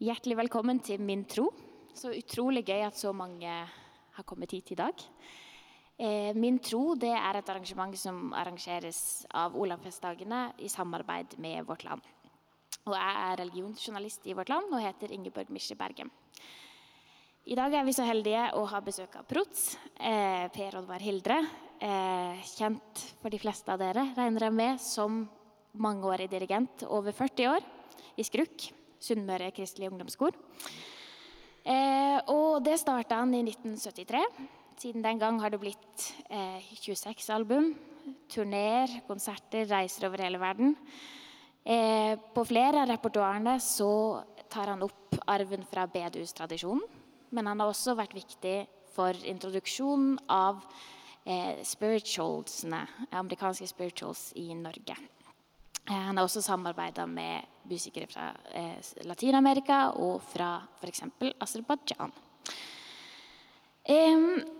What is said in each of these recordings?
Hjertelig velkommen til Min tro. Så utrolig gøy at så mange har kommet hit i dag. Eh, Min tro det er et arrangement som arrangeres av Olavsfestdagene i samarbeid med Vårt Land. Og jeg er religionsjournalist i Vårt Land og heter Ingeborg Misje Bergem. I dag er vi så heldige å ha besøk av Prots, eh, Per Oddvar Hildre. Eh, kjent for de fleste av dere, regner jeg med, som mangeårig dirigent over 40 år i Skruk, Sunnmøre Kristelig ungdomskor. Eh, og det starta han i 1973. Siden den gang har det blitt eh, 26 album, turneer, konserter, reiser over hele verden. Eh, på flere av repertoarene så tar han opp arven fra bedehustradisjonen. Men han har også vært viktig for introduksjonen av eh, spiritualsene, amerikanske spirituals i Norge. Eh, han har også samarbeida med musikere fra eh, Latin-Amerika og fra f.eks. Aserbajdsjan. Eh,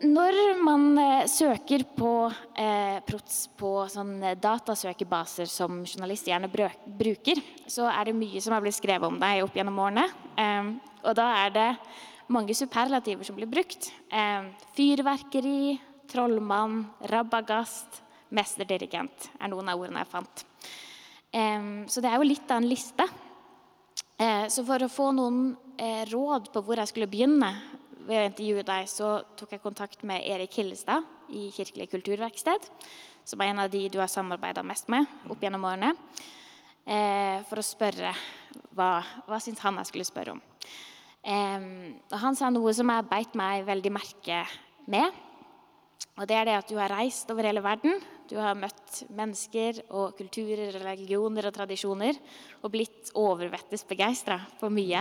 når man eh, søker på eh, PROTS på sånne datasøkebaser som journalister gjerne bruker, så er det mye som har blitt skrevet om deg opp gjennom årene. Eh, og da er det mange superlativer som blir brukt. Eh, fyrverkeri, trollmann, rabagast, mesterdirigent er noen av ordene jeg fant. Så det er jo litt av en liste. Eh, så for å få noen eh, råd på hvor jeg skulle begynne ved å intervjue deg, så tok jeg kontakt med Erik Hillestad i Kirkelig kulturverksted, som er en av de du har samarbeida mest med opp gjennom årene, eh, for å spørre hva, hva syns han jeg skulle spørre om. Han sa noe som jeg beit meg veldig merke med. Og det er det at du har reist over hele verden. Du har møtt mennesker og kulturer, religioner og tradisjoner og blitt overvettes begeistra på mye.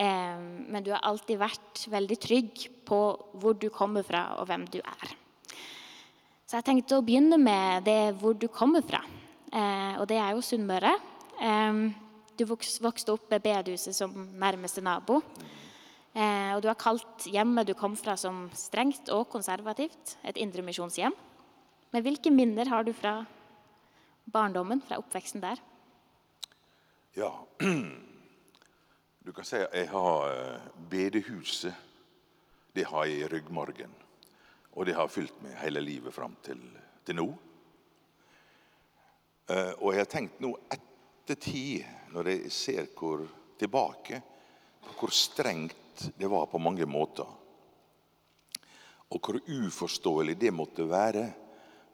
Eh, men du har alltid vært veldig trygg på hvor du kommer fra og hvem du er. Så jeg tenkte å begynne med det hvor du kommer fra. Eh, og det er jo Sunnmøre. Eh, du vokste opp med bedehuset som nærmeste nabo. Og du har kalt hjemmet du kom fra som strengt og konservativt. Et indremisjonshjem. Men hvilke minner har du fra barndommen, fra oppveksten der? Ja, du kan si at jeg har eh, bedehuset. Det har jeg i ryggmargen. Og det har fylt meg hele livet fram til, til nå. Eh, Og jeg har tenkt nå ettertid, når jeg ser hvor tilbake, hvor strengt det var på mange måter. Og hvor uforståelig det måtte være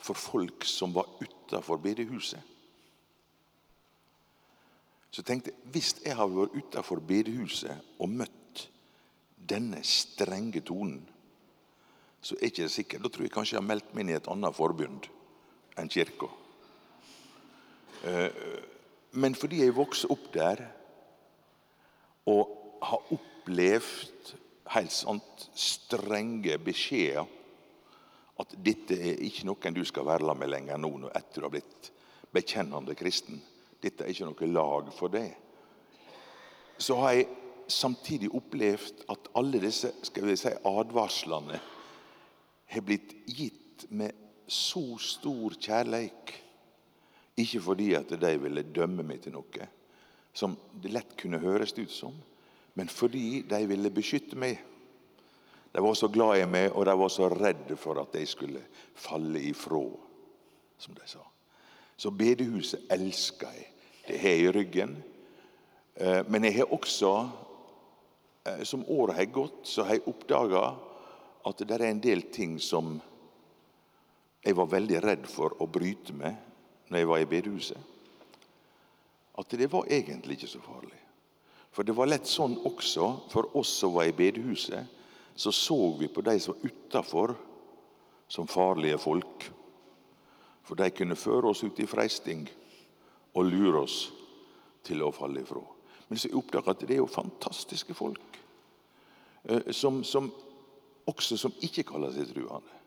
for folk som var utafor bedehuset. Så tenkte jeg hvis jeg hadde vært utafor bedehuset og møtt denne strenge tonen, så er ikke det sikkert. Da tror jeg kanskje jeg har meldt meg inn i et annet forbund enn kirka. Eh, Men fordi jeg vokste opp der og har opplevd helt sant strenge beskjeder at dette er ikke noen du skal være med lenger nå etter du har blitt bekjennende kristen. Dette er ikke noe lag for det. Så har jeg samtidig opplevd at alle disse skal vi si, advarslene har blitt gitt med så stor kjærleik. Ikke fordi at de ville dømme meg til noe, som det lett kunne høres ut som, men fordi de ville beskytte meg. De var så glad i meg, og de var så redde for at jeg skulle falle ifra, som de sa. Så bedehuset elsker jeg. Det har jeg i ryggen. Eh, Men jeg har også, eh, som året har gått, så har jeg oppdaga at det er en del ting som jeg var veldig redd for å bryte med når jeg var i bedehuset. At det var egentlig ikke så farlig. For det var lett sånn også for oss som var i bedehuset, så så vi på de som var utafor som farlige folk. For de kunne føre oss ut i freisting og lure oss til å falle ifra. Men så oppdaga at det er jo fantastiske folk. eh, Som, som også som ikke kaller seg truende.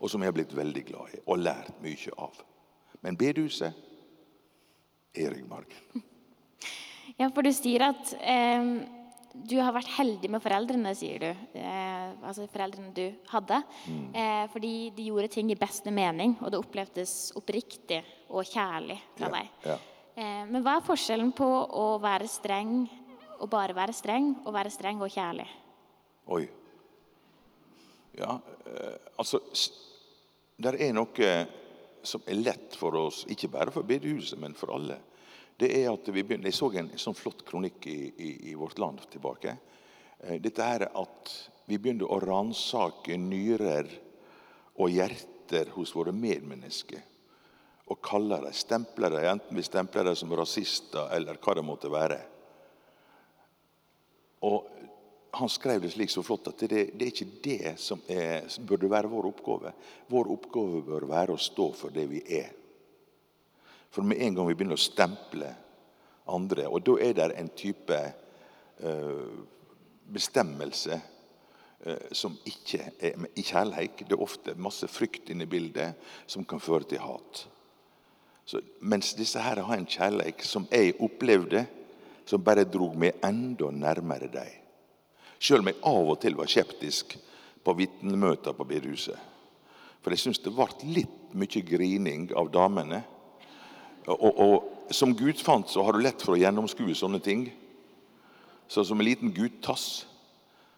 Og som jeg har blitt veldig glad i og lært mye av. Men bedehuset er ryggmargen. Ja, for du sier at eh, du har vært heldig med foreldrene, sier du. Eh, altså foreldrene du hadde. Eh, fordi de gjorde ting i beste mening, og det opplevdes oppriktig og kjærlig fra Ja, deg. ja. Eh, men hva er forskjellen på å være streng og bare være streng, og være streng og kjærlig? Oi. Ja, eh, altså Det er noe som er lett for oss, ikke bare for bedehuset, men for alle. Det er at vi begynner, Jeg så en, sånn flott kronikk i, i, i, Vårt Land tilbake. Eh, dette er at vi begynner å ransake nyrer og hjerter hos våre medmennesker. Og kaller dem, stempler dem, enten vi stempler dem som rasister eller hva det måtte være. Og han skrev det slik så flott at det, det er ikke det som, er, som, burde være vår oppgave. Vår oppgave bør være å stå for det vi er. For med en gang vi begynner å stemple andre, og da er det en type uh, bestemmelse uh, som ikke er i kjærleik. Det er ofte masse frykt inne i bildet som kan føre til hat. Så, mens disse her har en kjærleik som jeg opplevde, som bare drog meg enda nærmere deg. Sjøl om jeg av og til var skeptisk på vitnemøter på bedehuset. For jeg syns det ble litt mye grining av damene. Og, og, som gudfant så har du lett for å gjennomskue sånne ting. Så som en liten gudtass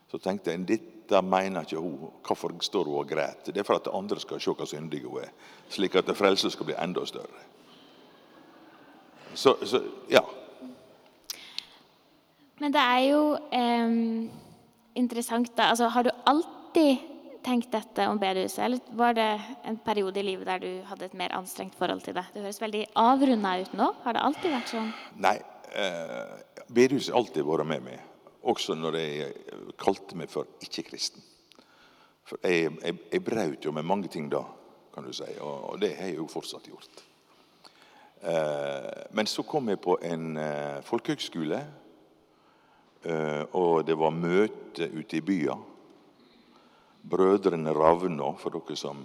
så tenkte jeg dette mener ikke hun. Hvorfor står hun og gråter? Det er for at andre skal se hvor syndig hun er. Slik at frelsen skal bli enda større. Så, så ja. Men det er jo eh interessant. da. Altså, har du alltid tenkt dette om bedehuset, eller var det en periode i livet der du hadde et mer anstrengt forhold til det? Det høres veldig avrunda ut nå. Har det alltid vært sånn? Nei. Eh, bedehuset har alltid vært med meg. Også når jeg kalte meg for ikke-kristen. For jeg, jeg, jeg brøt jo med mange ting da, kan du si, og, og det har jeg jo fortsatt gjort. Eh, men så kom jeg på en eh, folkehøgskole Eh, og det var møte ute i byen. Brødrene Ravna, for dere som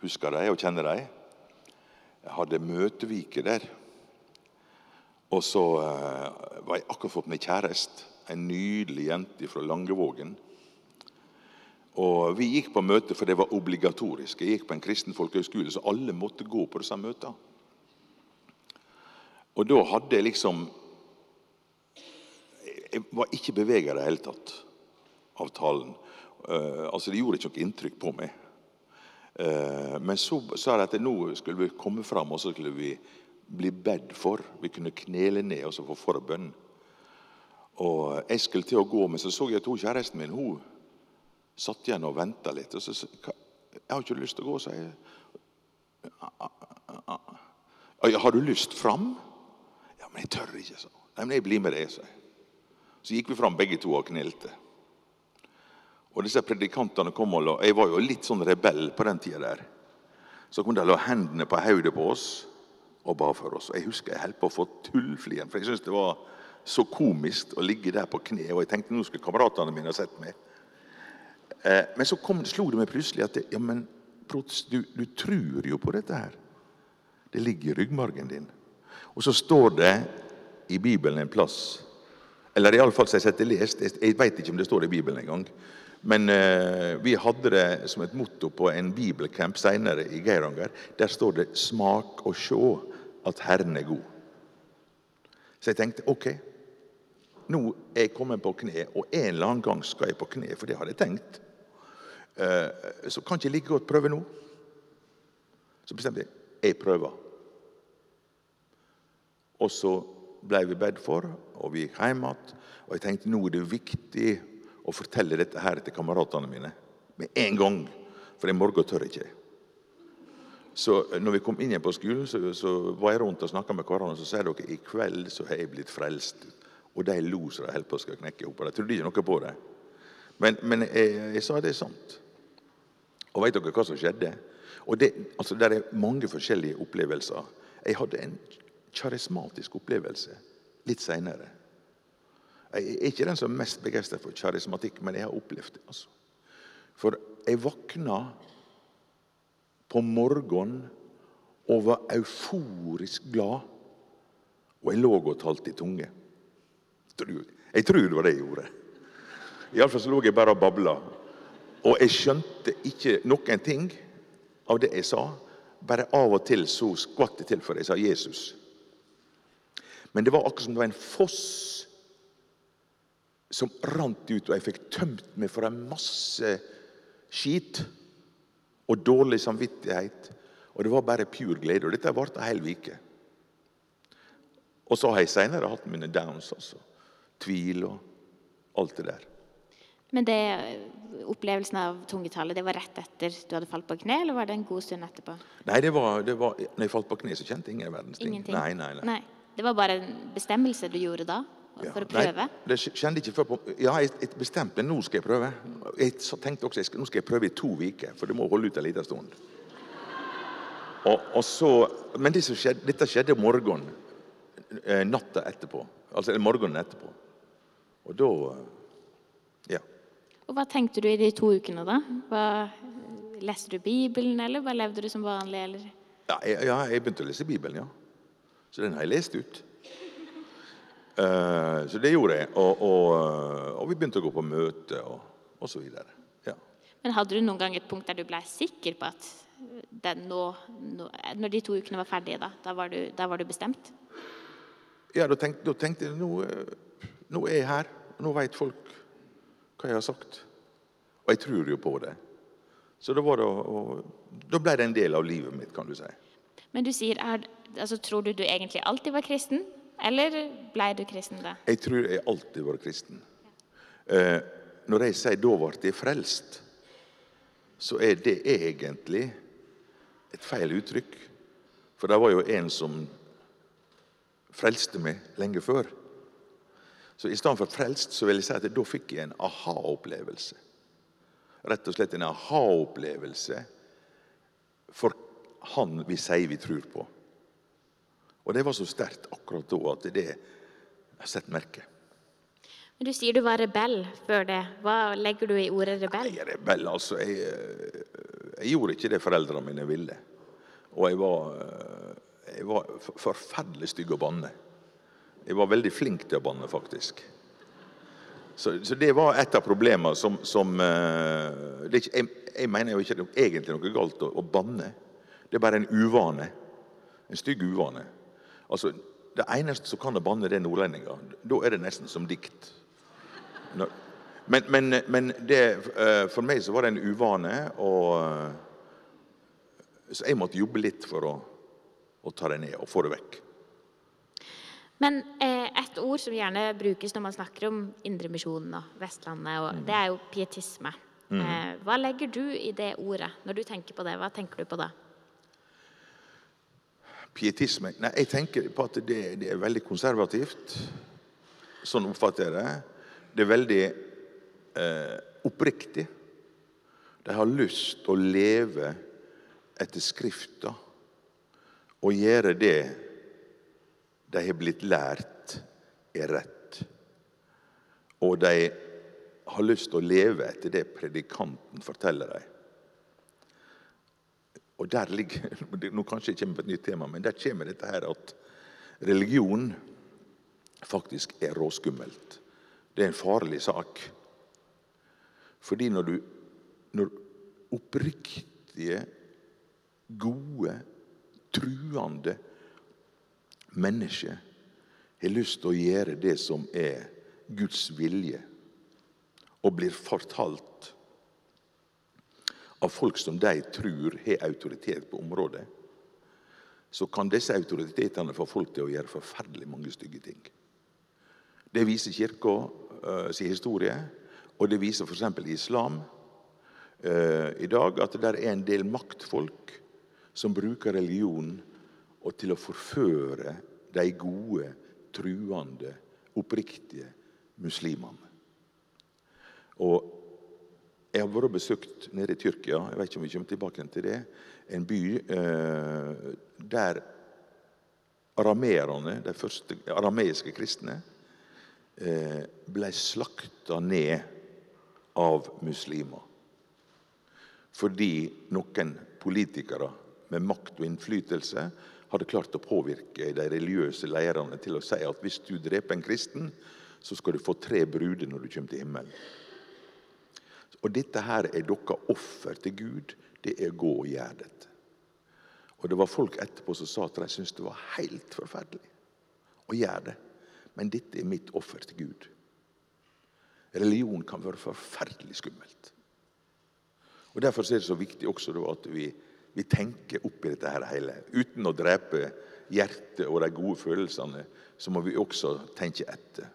husker dem og kjenner dem, hadde møtevike der. Og så uh, var jeg akkurat fått meg kjæreste. En nydelig jente fra Langevågen. Og Vi gikk på møte, for det var obligatorisk. Jeg gikk på en kristen folkehøgskole, så alle måtte gå på disse møtene. Og da hadde jeg liksom jeg var ikke bevega i det hele tatt av talen. Uh, altså, Det gjorde ikke noe inntrykk på meg. Uh, men så sa de at nå skulle vi komme fram og så skulle vi bli bedt for. Vi kunne knele ned og så få forbønn. Og Jeg skulle til å gå, men så så jeg at hun kjæresten min hun satt igjen og venta litt. Og så sa jeg har ikke lyst til å gå, sa jeg. Har du lyst fram? Ja, men jeg tør ikke, sa hun. Nei, men jeg blir med deg, sa jeg. Så gikk vi fram begge to og knelte. Og disse predikantene kom og la, Jeg var jo litt sånn rebell på den tida der. Så kom de og la hendene på hodet på oss og ba for oss. Og Jeg husker jeg holdt på å få tullflien, for jeg syntes det var så komisk å ligge der på kne. Og jeg tenkte nå skulle kameratene mine ha sett meg. Eh, men så kom, slo det meg plutselig at ja, men du, du tror jo på dette her. Det ligger i ryggmargen din. Og så står det i Bibelen en plass eller iallfall så jeg sett lest. Jeg veit ikke om det står i Bibelen engang. Men uh, vi hadde det som et motto på en bibelcamp seinere i Geiranger. Der står det 'Smak og sjå at Herren er god'. Så jeg tenkte ok, nå er jeg kommet på kne, og en eller annen gang skal jeg på kne, for det hadde jeg tenkt. Uh, så kan ikke jeg like godt prøve nå. Så bestemte jeg jeg prøver. Og så ble vi bedt for, og vi gikk hjem igjen. Og jeg tenkte nå er det viktig å fortelle dette her til kameratene mine med en gang. For i morgen tør jeg ikke. Så når vi kom inn igjen på skolen, så, så var jeg rundt og snakka med hverandre. Så sa dere i kveld så har jeg blitt frelst. Og de lo så de holdt på å knekke opp. De trodde ikke noe på det. Men, men jeg, jeg, sa det er sant. Og vet dere hva som skjedde? Og det, altså, det er mange forskjellige opplevelser. Jeg hadde en karismatisk opplevelse litt seinere. Jeg er ikke den som er mest begeistra for karismatikk, men jeg har opplevd det. altså. For jeg våkna på morgenen og var euforisk glad. Og jeg lå og talte i tunge. Jeg tror det var det jeg gjorde. Iallfall så lå jeg bare og babla. Og jeg skjønte ikke noen ting av det jeg sa. Bare av og til så skvatt det til for jeg sa Jesus. Men det var akkurat som det var en foss som rant ut, og jeg fikk tømt meg for en masse skit og dårlig samvittighet. Og det var bare pur glede. Og dette varte ei hel uke. Og så har jeg seinere hatt mine downs, altså. Tvil og alt det der. Men det, opplevelsen av tungetallet, det var rett etter du hadde falt på kne, eller var det en god stund etterpå? Nei, det var, det var når jeg falt på kne, så kjente jeg ingen verdens ting. Ingenting? Nei, nei, nei. Det var bare en bestemmelse du gjorde da? For å prøve? Nei, det kjente ikke før på Ja, jeg, jeg bestemte nå skal jeg prøve. Jeg tenkte også jeg skal, nå skal jeg prøve i to uker, for det må holde ut en liten stund. Og, og så, men det skjedde, dette skjedde morgenen eh, natta etterpå. Altså morgenen etterpå. Og da Ja. Og hva tenkte du i de to ukene da? Hva, leste du Bibelen, eller hva levde du som vanlig, eller? Ja, jeg, ja, jeg begynte å lese Bibelen, ja. Så den har jeg lest ut. Uh, så det gjorde jeg. Og, og, eh, og vi begynte å gå på møte og, og så videre. Ja. Men hadde du noen gang et punkt der du ble sikker på at den nå, nå Når de to ukene var ferdige, da, da var du, da var du bestemt? Ja, da tenkte, tenkte jeg nå, eh, nå er jeg her. Nå vet folk hva jeg har sagt. Og jeg tror jo på det. Så da, var det, da ble det en del av livet mitt, kan du si. Men du sier, er, altså, tror du du egentlig alltid var kristen? Eller ble du kristen da? Jeg tror jeg alltid var kristen. Eh, når jeg sier 'da ble jeg frelst', så er det egentlig et feil uttrykk. For det var jo en som frelste meg lenge før. Så i stedet for frelst, så vil jeg si at da fikk jeg en aha-opplevelse. Rett og slett en aha-opplevelse for han vi sier vi tror på. Og det var så sterkt akkurat da at det har sett merke. Men Du sier du var rebell før det. Hva legger du i ordet rebell? Er rebell, altså. Jeg, eh, jeg gjorde ikke det foreldrene mine ville. Og jeg var, eh, jeg var forferdelig stygg å banne. Jeg var veldig flink til å banne, faktisk. Så, så det var et av problemene som, som eh, det ikke, jeg, jeg mener jo ikke det er egentlig noe galt å, å banne. Det er bare en uvane. En stygg uvane. Altså, Det eneste som kan banne, det er nordlendinger. Da er det nesten som dikt. Men, men, men det, eh, for meg så var det en uvane, og, eh, så jeg måtte jobbe litt for å, å ta det ned og få det vekk. Men eh, et ord som gjerne brukes når man snakker om Indremisjonen og Vestlandet, og, det er jo pietisme. Eh, hva legger du i det ordet? Når du tenker på det, hva tenker du på da? Pietisme Nei, jeg tenker på at det, det er veldig konservativt. Sånn oppfatter jeg det. Det er veldig eh, oppriktig. De har lyst til å leve etter Skrifta og gjøre det de har blitt lært er rett. Og de har lyst til å leve etter det predikanten forteller dem. Og der ligger, Nå kanskje jeg kommer på et nytt tema, men der kommer dette her at religion faktisk er råskummelt. Det er en farlig sak. Fordi når du Når oppriktige, gode, truende mennesker har lyst til å gjøre det som er Guds vilje, og blir fortalt av folk som de tror har autoritet på området, så kan disse autoritetene få folk til å gjøre forferdelig mange stygge ting. Det viser Kirka uh, sin historie, og det viser f.eks. islam uh, i dag at det er en del maktfolk som bruker religion og til å forføre de gode, truende, oppriktige muslimene. Og jeg har vært og besøkt nede i Tyrkia, jeg vet ikke om vi tilbake til det, en by eh, der arameerne, de første arameiske kristne, eh, ble slakta ned av muslimer. Fordi noen politikere med makt og innflytelse hadde klart å påvirke de religiøse lederne til å si at hvis du dreper en kristen, så skal du få tre bruder når du kommer til himmelen. Og dette her er deres offer til Gud. Det er å gå og gjøre dette. Og det var folk etterpå som sa at de syntes det var helt forferdelig å gjøre det. Men dette er mitt offer til Gud. Religion kan være forferdelig skummelt. Og Derfor er det så viktig også at vi, vi tenker oppi dette her hele. Uten å drepe hjertet og de gode følelsene, så må vi også tenke etter.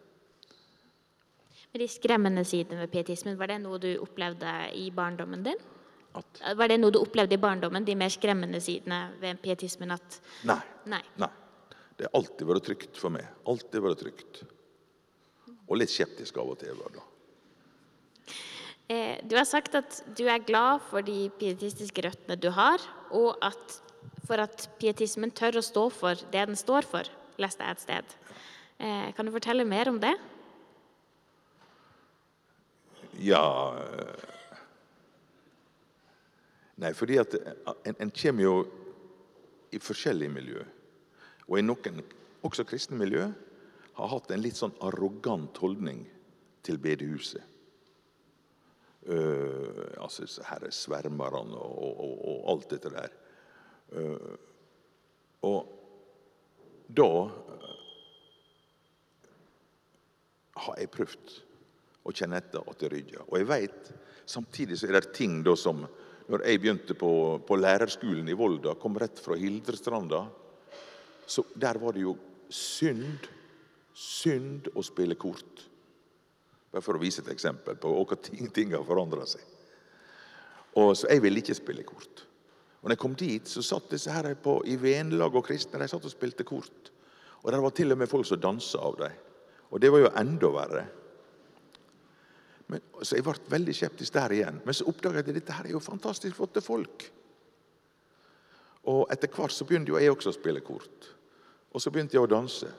De skremmende sidene ved pietismen, var det noe du opplevde i barndommen din? At, Var det noe du opplevde i barndommen, de mer skremmende sidene ved pietismen? At nei, nei. nei. Det har alltid vært trygt for meg. Alltid vært trygt. Og litt skeptisk av og til. var det. Eh, du har sagt at du er glad for de pietistiske røttene du har, og at for at pietismen tør å stå for det den står for, leste jeg et sted. Eh, kan du fortelle mer om det? Ja eh, Nei, fordi at en, en kommer jo i forskjellige miljø. Og i noen, også kristne miljø, har hatt en litt sånn arrogant holdning til bedehuset. Uh, altså her svermerne og, og, og, alt dette der. Uh, og da har jeg prøvd å kjenne etter at det rydder. Og jeg vet, samtidig så er det ting da som når jeg begynte på, på lærerskolen i Volda, kom rett fra Hildrestranda, så der var det jo synd, synd å spille kort. Bare for å vise et eksempel på hvordan ting, ting har forandra seg. Og Så jeg ville ikke spille kort. Og når jeg kom dit, så satt disse her på, i venlag og kristne de satt og spilte kort. Og det var til og med folk som dansa av dem. Og det var jo enda verre. Men, så jeg ble veldig skeptisk der igjen. Men så oppdaga jeg at dette her er jo fantastisk flotte folk. Og etter hvert så begynte jo jeg også å spille kort. Og så begynte jeg å danse.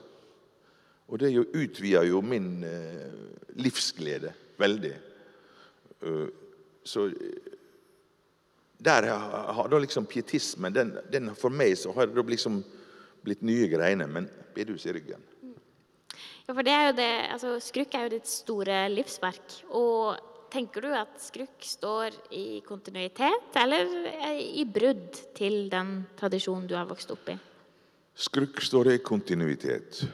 Og det utvida jo min eh, livsglede veldig. Uh, så der har da liksom pietismen den, den, For meg så har det liksom blitt nye greiene, men bedus i ryggen. For det er jo det, altså Skrukk er jo ditt store livsverk. Og tenker du at Skrukk står i kontinuitet, eller i brudd til den tradisjonen du har vokst opp i? Skrukk står i kontinuitet.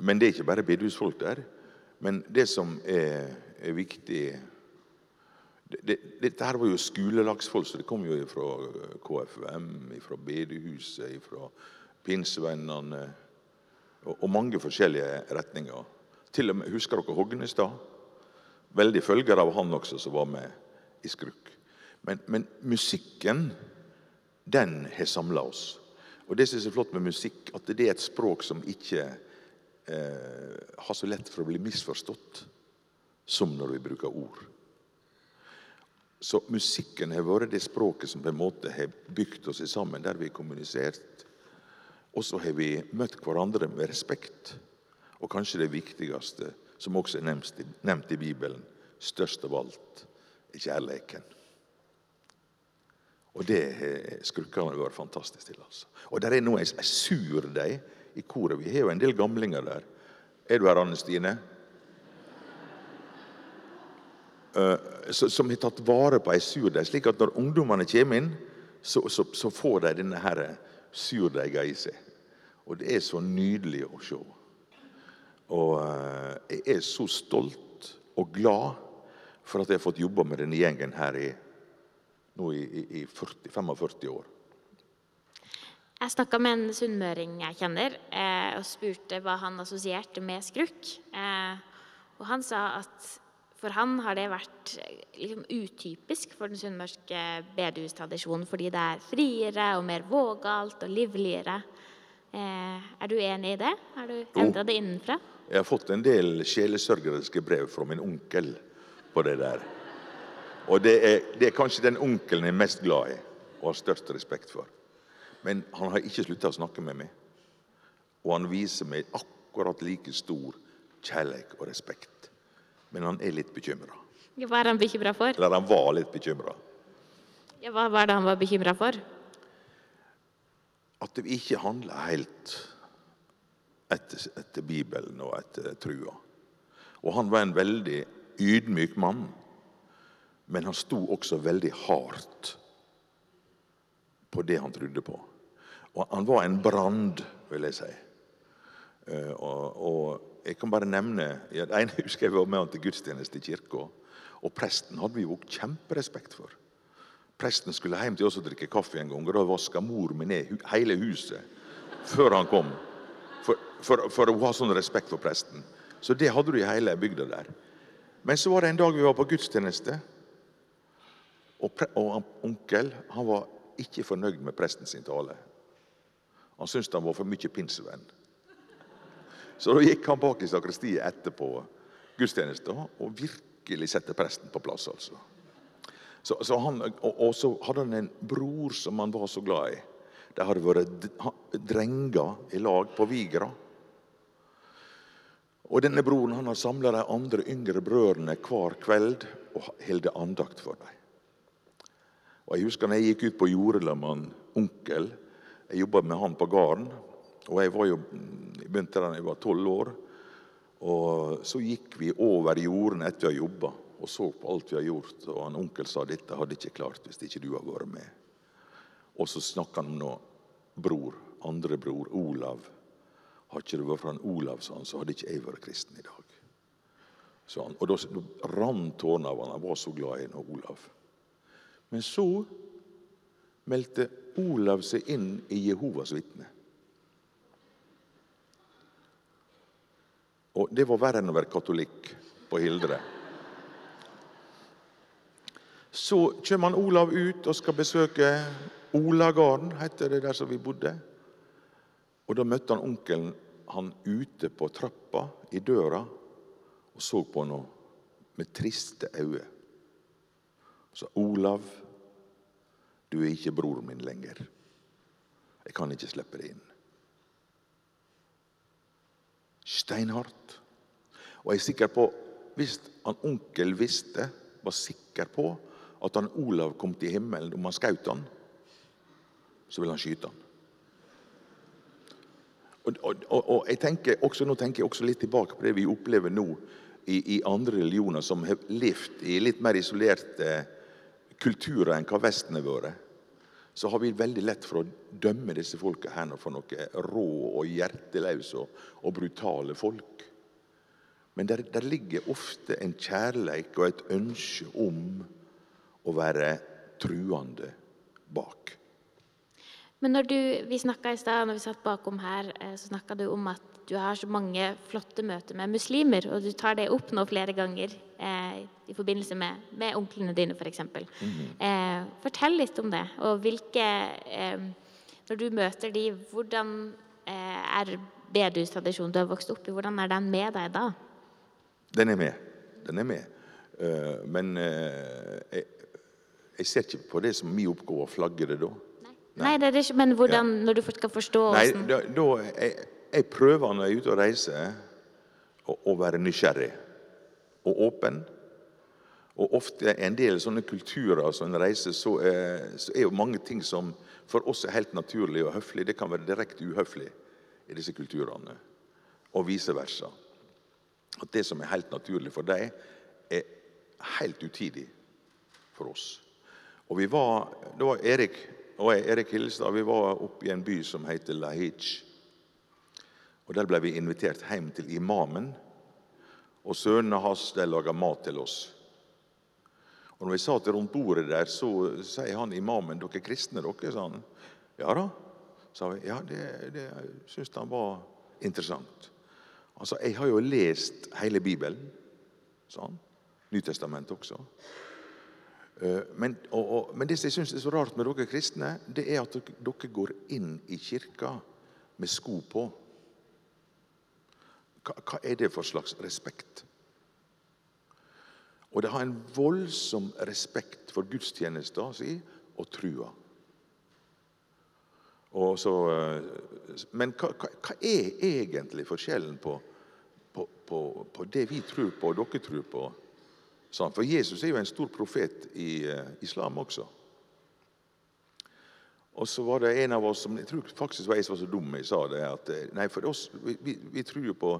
Men det er ikke bare bedehusfolk der. Men det som er, er viktig det, det, Dette var jo skolelagsfolk, så det kom jo fra KFUM, fra bedehuset, fra pinsevennene og mange forskjellige retninger. Til og med, Husker dere Hognestad? Veldig følger av han også, som var med i Skrukk. Men, men musikken, den har samla oss. Og det som er flott med musikk, at det er et språk som ikke eh, har så lett for å bli misforstått som når vi bruker ord. Så musikken har vært det språket som på en måte har bygd oss sammen, der vi har kommunisert og så har vi møtt hverandre med respekt. Og kanskje det viktigste, som også er nevnt, nevnt i Bibelen, størst av alt, er kjærleiken. Og det har skrukkene fantastisk til. altså. Og der er nå ei surdeig i koret. Vi har jo en del gamlinger der. Er du her, Anne Stine? Uh, som har tatt vare på ei surdeig, slik at når ungdommene kommer inn, så, så, så får de denne her surdeiga i seg. Og det er så nydelig å se. Og eh, jeg er så stolt og glad for at jeg har fått jobbe med denne gjengen her i, nå i, i 40, 45 år. Jeg snakka med en sunnmøring jeg kjenner, eh, og spurte hva han assosierte med skrukk. Eh, og han sa at for han har det vært liksom, utypisk for den sunnmørske bedehustradisjonen, fordi det er friere og mer vågalt og livligere. Eh, er du enig i det? Har du endra det innenfra? Jeg har fått en del sjelesørgeriske brev fra min onkel på det der. Og det er, det er kanskje den onkelen jeg er mest glad i og har størst respekt for. Men han har ikke slutta å snakke med meg. Og han viser meg akkurat like stor kjærlighet og respekt. Men han er litt bekymra. Hva er han bekymra for? Eller han var litt bekymra. Ja, hva var det han var bekymra for? At vi ikke handler helt etter, etter, Bibelen og etter trua. Og han var en veldig ydmyk mann, men han sto også veldig hardt på det han trodde på. Og han var en brand, vil jeg si. Eh, og, og jeg kan bare nevne ja, Det ene husker jeg var med han til gudstjeneste i kirka. Og presten hadde vi jo kjemperespekt for. Presten skulle hjem til oss og drikke kaffe en gang, og da vaska mor mi ned hele huset før han kom. For, for, for, å ha sånn respekt for presten. Så det hadde du i hele bygda der. Men så var det en dag vi var på gudstjeneste, og, pre, og onkel han var ikke fornøyd med presten sin tale. Han syntes han var for mye pinsevenn. Så da gikk han bak i sakristiet etterpå gudstjenesten og virkelig sette presten på plass. altså. Så, så han, og, og, så hadde han en bror som han var så glad i. De hadde vært drenger i lag på Vigra. Og denne broren han har samla de andre yngre brødrene hver kveld og holdt andakt for dem. Og Jeg husker når jeg gikk ut på jordet med onkel. Jeg jobba med han på gården. Og jeg jo, begynte da jeg var tolv år. Og Så gikk vi over jordene etter å ha jobba og så på alt vi har gjort. Og en onkel sa dette hadde ikke klart hvis ikke du hadde vært med. Og så snakka han om noe bror, andre bror, Olav. Har ikke det vært for han Olav, sa han, så hadde ikke jeg vært kristen i dag. Han, og da, da rant tårene av han. Han var så glad i en Olav. Men så meldte Olav seg inn i Jehovas vitne. Og det var verre enn å være katolikk på Hildre. Så kommer han Olav ut og skal besøke Olagarden, heter det der som vi bodde. Og Da møtte han onkelen han ute på trappa i døra og så på noe med triste øyne. Så Olav, du er ikke broren min lenger. Jeg kan ikke slippe deg inn. Steinhardt. Og jeg er sikker på, hvis han onkel visste, var sikker på at han Olav kom til himmelen om han skjøt han, så ville han skyte han. Og, og, og, jeg tenker også, Nå tenker jeg også litt tilbake på det vi opplever nå i, i andre religioner som har levd i litt mer isolerte kulturer enn hva Vesten har vært. Så har vi veldig lett for å dømme disse folka her for noe rå og hjerteløse og, og, brutale folk. Men der, der ligger ofte en kjærleik og et ønske om å være truende bak. Men når du, vi i stad, når vi satt bakom her, eh, så snakka du om at du har så mange flotte møter med muslimer, og du tar det opp nå flere ganger eh, i forbindelse med, med onklene dine, f.eks. For mm -hmm. eh, fortell litt om det, og hvilke eh, Når du møter de, hvordan eh, er bedustradisjonen du har vokst opp i, hvordan er den med deg da? Den er med. Den er med. Uh, men uh, jeg, jeg ser ikke på det som min oppgave å flagge det da. Nei, Nei det er det ikke, men hvordan, ja. når du skal forstå Nei, da, da jeg, jeg, prøver når jeg er ute og reiser, å, være nysgjerrig og åpen. Og ofte en del sånne kulturer som en reiser, så er, så er jo mange ting som for oss er helt naturlig og høflig, det kan være direkte uhøflig i disse kulturene. Og vice versa. At det som er helt naturlig for deg, er helt utidig for oss. Og vi var, Det var Erik og jeg, Erik Hillestad, vi var oppe i en by som heter Lahij. Og Der ble vi invitert hjem til imamen. Og sønnene hans laga mat til oss. Og når vi satt rundt bordet der, så sier han imamen dere er kristne, dere? sa han. Ja da, sa vi. Ja, det, det syntes han var interessant. Sa jeg har jo lest hele Bibelen, sa han. Nytestamentet også. Eh, men, og, og, men det som jeg syns er så rart med dere kristne, det er at dere går inn i kirka med sko på. Hva, hva er det for slags respekt? Og det har en voldsom respekt for gudstjenesta si og trua. Og så, eh, men hva, hva, er egentlig forskjellen på, på, på, på det vi tror på, og dere tror på? For Jesus er jo en stor profet i uh, islam også. Og så var det en av oss som jeg tror faktisk var jeg som var så dum jeg sa det, at eh, nei, for oss, vi, vi, vi tror jo på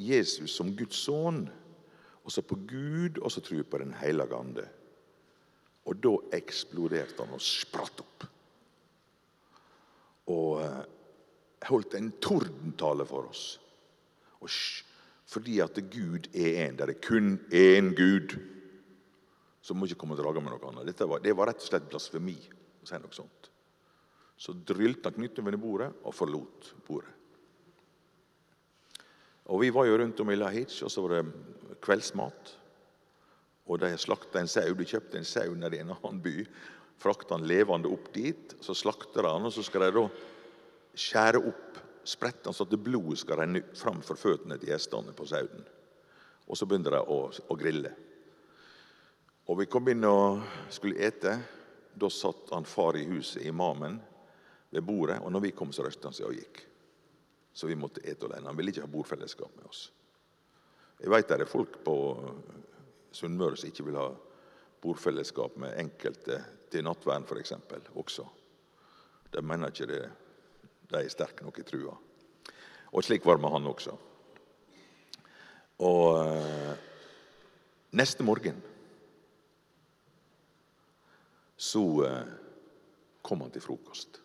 Jesus som Guds sønn. Og så på Gud, og så tror vi på Den hellige ande. Og da eksploderte han og spratt opp. Og uh, holdt en tordentale for oss. Og Fordi at Gud er én. Det er kun én Gud. Så må ikke komme og drage med noe annet. Var, det var rett og slett blasfemi å si noe sånt. Så drylte han knyttneven i bordet og forlot bordet. Og Vi var jo rundt om i Lahij, og så var det kveldsmat. Og de slakta en sau. De kjøpte en sau nede i en annen by. Frakta han levende opp dit. Så slakter han, og så skal de da skjære opp han, så at blodet skal renne fram for føttene til gjestene på sauen. Og så begynner de å, å, grille. Og vi kom inn og skulle ete. Da satt han far i huset, imamen, ved bordet. Og når vi kom, så røstet han seg og gikk. Så vi måtte ete alene. Han ville ikke ha bordfellesskap med oss. Jeg vet det er folk på Sunnmøre som ikke vil ha bordfellesskap med enkelte til nattvern f.eks. også. De mener ikke det, de er sterke nok i trua. Og slik var det med han også. Og eh, neste morgen så eh, kom han til frokost.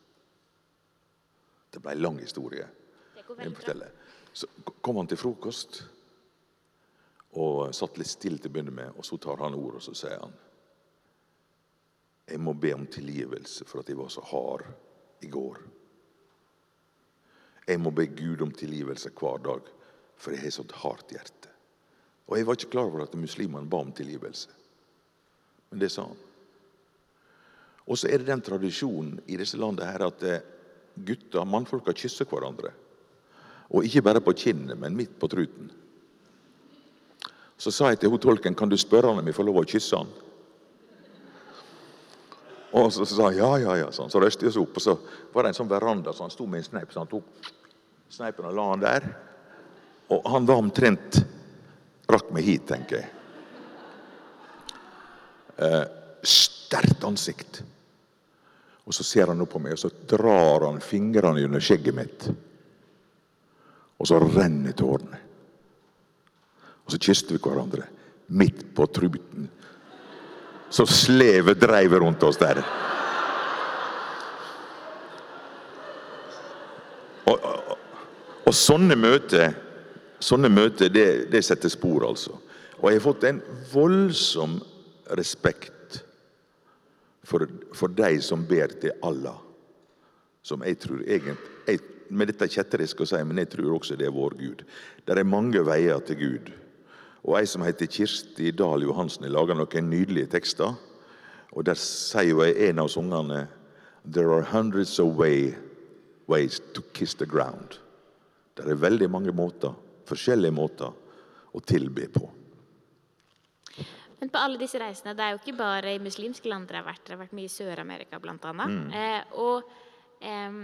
Det ble en lang historie. Så kom han til frokost og satt litt stille til å begynne med. Og så tar han ordet og så sier han Jeg må be om tilgivelse for at jeg var så hard i går. Jeg må be Gud om tilgivelse hver dag, for jeg har så et hardt hjerte. Og jeg var ikke klar over at muslimene ba om tilgivelse. Men det sa han. Og så er det den tradisjonen i disse landene her at gutter, mannfolka, kysser hverandre. Og ikke bare på kinnet, men midt på truten. Så sa jeg til hun tolken kan du spørre han om jeg får lov å kysse han. Og så sa han ja, ja, ja. Sånn. Så røstet jeg oss opp, og så var det en sånn veranda, så han sto med en sneip. Så han tok sneipen og la han der. Og han var omtrent rakk meg hit, tenker jeg. Eh, sterkt ansikt. Og så ser han opp på meg, og så drar han fingrene under skjegget mitt. Og så renner tårene. Og så kysste vi hverandre midt på truten. Så slevet dreiv rundt oss der. Og, og, og sånne møter, sånne møter det, det, setter spor, altså. Og jeg har fått en voldsom respekt for, for de som ber til Allah. Som jeg tror egentlig Med dette kjetterisk å si, men jeg tror også det er vår Gud. Det er mange veier til Gud. Og ei som heter Kirsti Dahl Johansen, laga noen nydelige tekster. Og Der sier i en av sangene There are hundreds of way, ways to kiss the ground. Det er veldig mange måter, forskjellige måter å tilbe på. Men på alle disse reisene, det er jo ikke bare i muslimske land dere har vært. Dere har vært mye i Sør-Amerika, blant annet. Mm. Eh, og eh,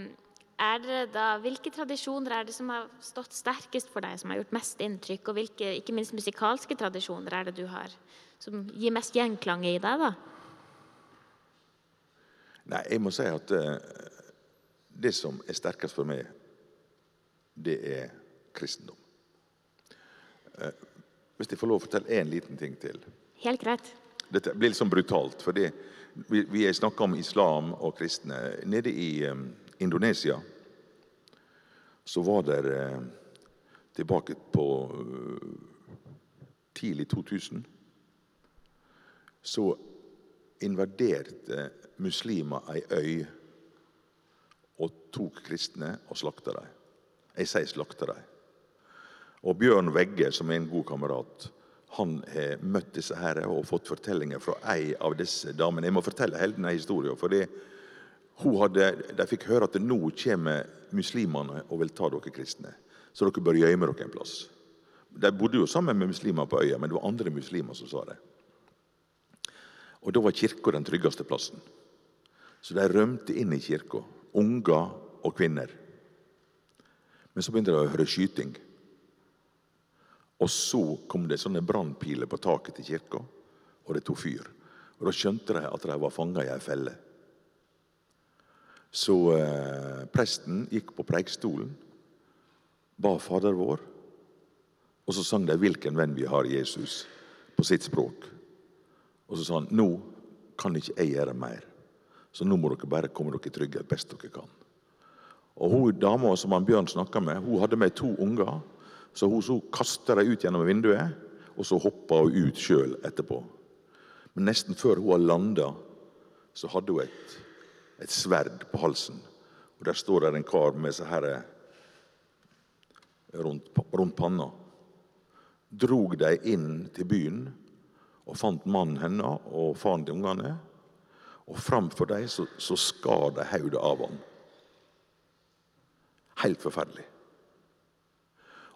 er det da, hvilke tradisjoner er det som har stått sterkest for deg, som har gjort mest inntrykk? Og hvilke ikke minst musikalske tradisjoner er det du har som gir mest gjenklang i deg? da? Nei, jeg må si at uh, det som er sterkest for meg, det er kristendom. Uh, hvis jeg får lov å fortelle én liten ting til. Helt greit. Dette blir litt sånn brutalt. for vi, vi snakker om islam og kristne. Nede i Indonesia så var det tilbake på eh, tidlig 2000 Så invaderte muslimer ei øy og tok kristne og slakta dem. Jeg sier slakta dem. Og Bjørn Vegge, som er en god kamerat, han har møtt disse her og fått fortellinger fra ei av disse damene. Jeg må fortelle hele denne historien. for det hadde, de fikk høre at nå kommer muslimene og vil ta dere kristne. Så dere bør gjemme dere en plass. De bodde jo sammen med muslimer på øya, men det var andre muslimer som sa det. Og Da var kirka den tryggeste plassen. Så de rømte inn i kirka, unger og kvinner. Men så begynte de å høre skyting. Og så kom det sånne brannpiler på taket til kirka, og det tok fyr. Og Da skjønte de at de var fanga i ei felle. Så eh, presten gikk på preikestolen, ba Fader vår, og så sang de 'Hvilken venn vi har, Jesus', på sitt språk. Og så sa han 'Nå kan ikke jeg gjøre mer', så nå må dere bare komme dere i trygghet best dere kan. Og hun Dama som han Bjørn snakka med, hun hadde med to unger Så hun så kaster dem ut gjennom vinduet, og så hopper hun ut sjøl etterpå. Men nesten før hun har landa, så hadde hun et, et sverd på halsen. Og Der står det en kar med seg herre rundt, rundt panna. Drog de inn til byen og fant mannen hennes og faren til ungene. Og framfor dem så, så skar de hodet av ham. Helt forferdelig.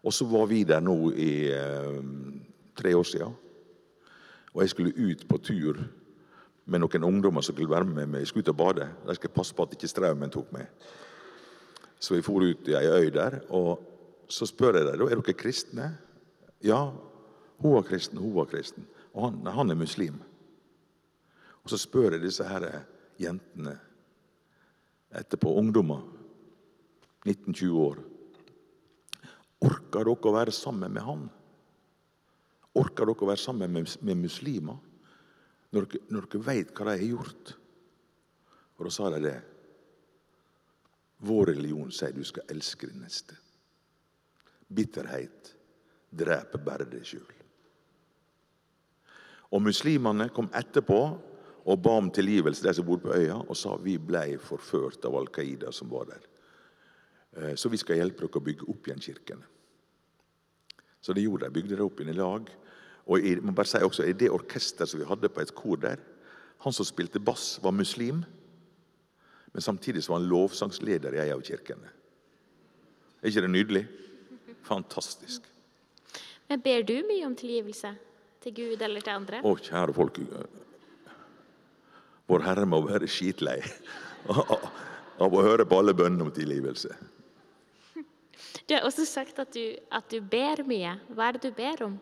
Og så var vi der nå i eh, tre år siden. Og jeg skulle ut på tur med noen ungdommer som skulle være med meg. Jeg skulle ut og bade. De skulle passe på at ikke strømmen tok meg. Så vi for ut i ei øy der. Og så spør jeg dem er dere kristne. Ja, hun var kristen, hun var kristen. Og han, han er muslim. Og så spør jeg disse her jentene etterpå, ungdommer, 19-20 år Orker dere å være sammen med han? Orker dere å være sammen med, med muslimer når dere, når dere vet hva de har gjort? Og da sa de det. Vår religion sier du skal elske din neste. Bitterhet dreper bare deg sjøl. Og muslimene kom etterpå og ba om tilgivelse, de som bodde på øya, og sa vi ble forført av Al Qaida som var der. Eh, så vi skal hjelpe dere å bygge opp igjen kirkene. Så det gjorde de. Bygde det opp igjen i lag. Og i, bare si også, i det orkesteret som vi hadde på et kor der, han som spilte bass, var muslim. Men samtidig så var han lovsangsleder i en av kirkene. Er ikke det nydelig? Fantastisk. Men ber du mye om tilgivelse til Gud eller til andre? Å, kjære folk. Vår Herre må være skitlei av å høre på alle bønnene om tilgivelse. Du har også sagt at du, at du ber mye. Hva er det du ber om?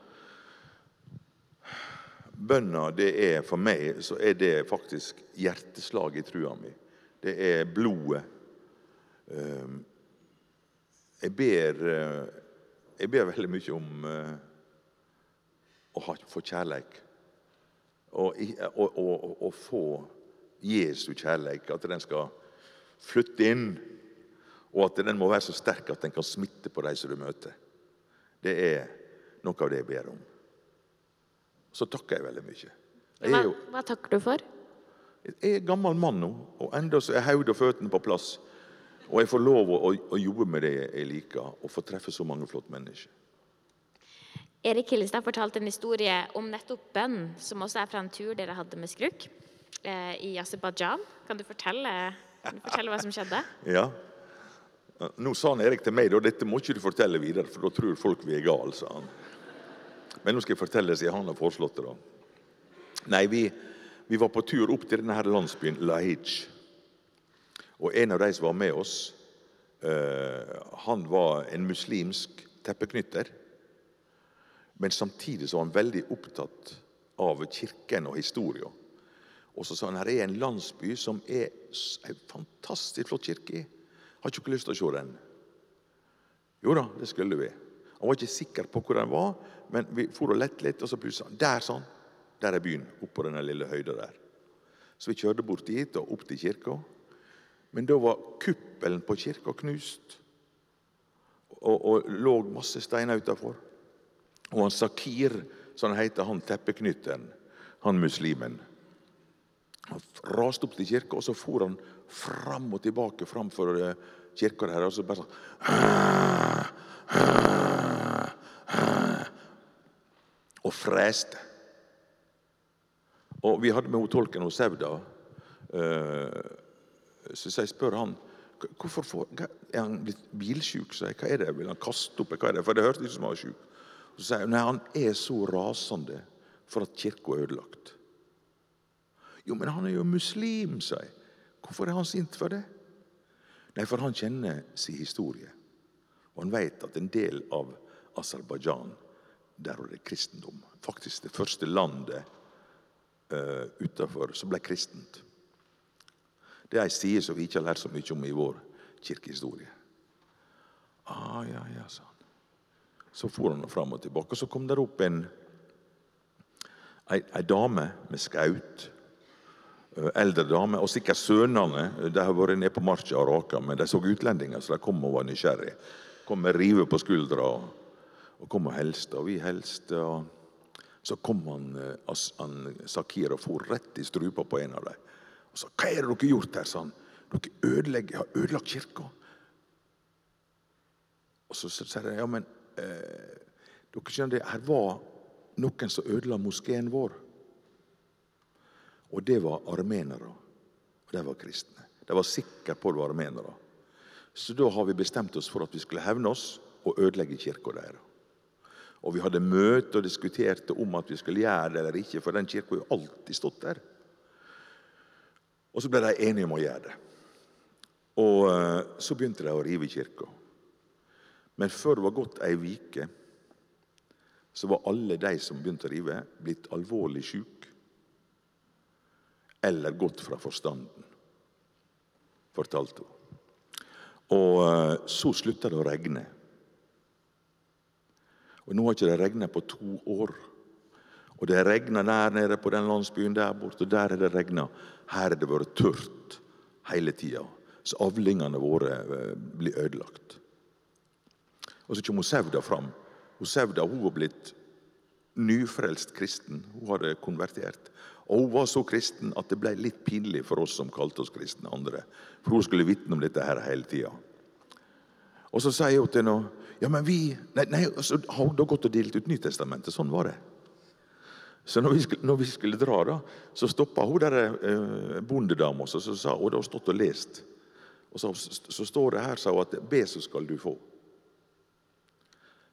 Bønna, det er for meg så er det faktisk hjerteslaget i trua mi. Det er blodet. Ehm, jeg ber, eh, jeg ber veldig mye om eh, å få kjærleik. Og, få Jesu kjærleik. At den skal flytte inn og at den må være så sterk at den kan smitte på de som du møter. Det er noe av det jeg ber om. Så takker jeg veldig mye. Jeg hva, hva, takker du for? Jeg er gammel mann nå, og enda så er hodet og føttene på plass. Og jeg får lov å, å, jobbe med det jeg liker, og få treffe så mange flotte mennesker. Erik Hillestad fortalte en historie om nettopp bønn, som også er fra en tur dere hadde med Skruk eh, i Aserbajdsjan. Kan, kan du fortelle hva som skjedde? Ja, nå sa han Erik til meg at dette må ikke du fortelle videre, for da tror folk vi er gale, sa han. Men nå skal jeg fortelle, siden han har foreslått det. da. Nei, vi, vi, var på tur opp til denne her landsbyen Lahij. Og en av de som var med oss, uh, han var en muslimsk teppeknytter. Men samtidig så var han veldig opptatt av kirken og historien. Og så sa han her er en landsby som er en fantastisk flott kirke i. Har ikke dere lyst til å se den? Jo da, det skulle vi. Han var ikke sikker på hvor den var, men vi for og lette litt, og så plutselig han, Der, sånn. Der er byen. Oppå denne lille høyda der. Så vi kjørte bort dit og opp til kirka. Men da var kuppelen på kirka knust. Og, og lå masse steiner utafor. Og han Sakir, som han heter, han teppeknytteren, han muslimen, han raste opp til kirka, og så for han fram og tilbake framfor eh, kirka der. Og så bare sånn Og freste. Og vi hadde med henne tolken hos Sevda. Eh, så jeg spør han hvorfor får, er han blitt bilsjuk. Så jeg, hva er det? Vil han kaste opp? Hva er det? For det hørtes ut som han var sjuk. Så sier jeg nei, han er så rasende for at kirka er ødelagt. Jo, men han er jo muslim, sa jeg. Hvorfor er han sint for det? Nei, for han kjenner sin historie. Og han vet at en del av Aserbajdsjan, der var det kristendom. Faktisk det første landet uh, utenfor som ble kristent. Det er ei side som vi ikke har lært så mye om i vår kirkehistorie. Ah, ja, ja, sa han. Så for han fram og tilbake. Og så kom det opp en ei, ei dame med skaut eldre dame, og sikkert sønnene. De har vært nede på marka og raka, men de så utlendinger, så de kom og var nysgjerrige. Kom med rive på skuldra og, kom og helste, og vi helste. og Så kom han, eh, han Sakir og for rett i strupa på en av dem. Og sa 'Hva er det dere gjort her?' sa han. 'Dere ødelegger, har ødelagt kirka.' Og så sier de ja, men eh, dere skjønner det, her var noen som ødela moskeen vår. Og det var armenere. Og de var kristne. De var sikre på det var armenere. Så da har vi bestemt oss for at vi skulle hevne oss og ødelegge kirka deres. Og vi hadde møte og diskuterte om at vi skulle gjøre det eller ikke, for den kirka har jo alltid stått der. Og så ble de enige om å gjøre det. Og eh, så begynte de å rive kirka. Men før det var gått ei uke, så var alle de som begynte å rive, blitt alvorlig syke eller gått fra forstanden, fortalte hun. Og eh, så slutta det å regne. Og Nå har ikke det regna på to år. Og det regna der nede på den landsbyen der borte, og der har det regna. Her har det vært tørt hele tida. Så avlingene våre eh, blir ødelagt. Og så kommer Sauda fram. Og Sauda hun var blitt nyfrelst kristen. Hun hadde konvertert. Og hun var så kristen at det ble litt pinlig for oss som kalte oss kristne andre. For hun skulle vitne om dette her hele tida. Og så sier hun til henne ja, men vi Nei, nei så har hun da gått og delt ut Nytestamentet. Sånn var det. Så når vi skulle, når vi skulle dra, da, så stoppa hun der eh, bondedama og så sa hun hadde stått og lest. Og så, så står det her, sa hun, at be, så skal du få.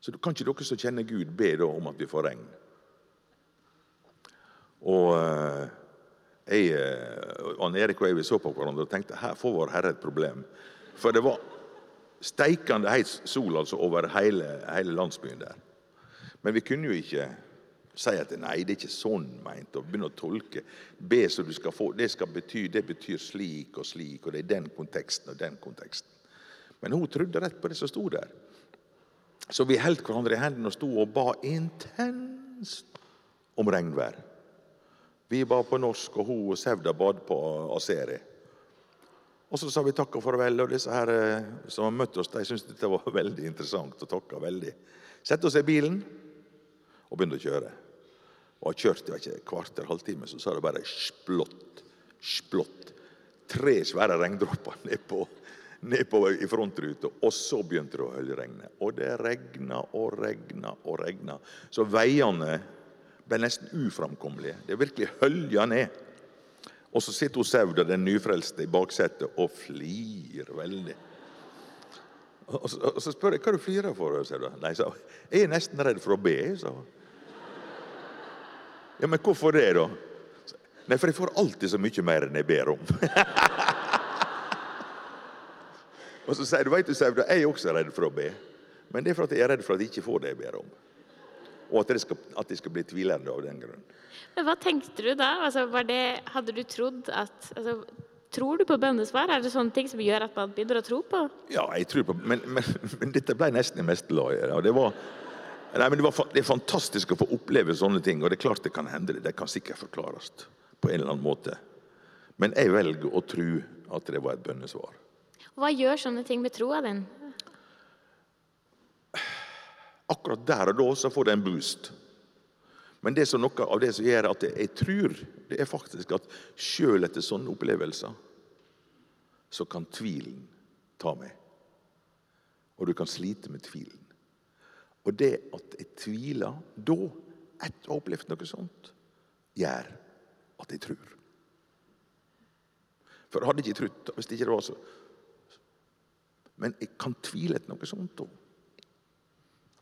Så kan ikke dere som kjenner Gud, be om at vi får regn? Og eh, jeg, eh, Ann Erik og jeg vi så på hverandre og tenkte her får vår Herre et problem. For det var steikende heit sol altså over hele, hele landsbyen der. Men vi kunne jo ikke si at nei, det er ikke sånn meint, og begynne å tolke. Be så du skal få, det skal bety, det betyr slik og slik, og det er den konteksten og den konteksten. Men hun trodde rett på det som sto der. Så vi holdt hverandre i hendene og sto og ba intenst om regnvær. Vi ba på norsk, og hun og Sevda bad på aseri. Og så sa vi takk og farvel, og disse her eh, som har møtt oss, de syntes dette var veldig interessant og takka veldig. Sette oss i bilen og begynte å kjøre. Og har kjørt i et kvarter, halvtime, så sa det bare splott, splott. Tre svære regndråper ned på, ned på i frontruta, og så begynte det å høljregne. Og det regna og regna og regna. Så veiene ble nesten uframkommelige. Det virkelig hølja ned. Og så sitter hun Sauda, den nyfrelste, i baksetet og flirer veldig. Og så, og så spør jeg hva du flirer for. Sauda. Nei, sa. Jeg er nesten redd for å be, sa. Ja, men hvorfor det, da? Nei, for jeg får alltid så mye mer enn jeg ber om. og så sier du, vet du, Sauda, jeg er også redd for å be. Men det er for at jeg er redd for at jeg ikke får det jeg ber om. Og at jeg skal, at jeg skal bli tvilende av den grunn. Men hva tenkte du da? Altså, var det, hadde du trodd at altså, Tror du på bønnesvar? Er det sånne ting som gjør at man begynner å tro på? Ja, jeg tror på Men, men, men dette ble nesten i meste laget. det var, nei, det, var, det er fantastisk å få oppleve sånne ting. Og det er klart det kan hende. Det kan sikkert forklares på en eller annen måte. Men jeg velger å tro at det var et bønnesvar. Hva gjør sånne ting med troa din? Akkurat der og da så får det en boost. Men det som noe av det som gjør at jeg tror, det er faktisk at sjøl etter sånne opplevelser, så kan tvilen ta meg. Og du kan slite med tvilen. Og det at jeg tviler da, etter å ha opplevd noe sånt, gjør at jeg tror. For jeg hadde ikke trodd hvis det ikke var så Men jeg kan tvile etter noe sånt òg.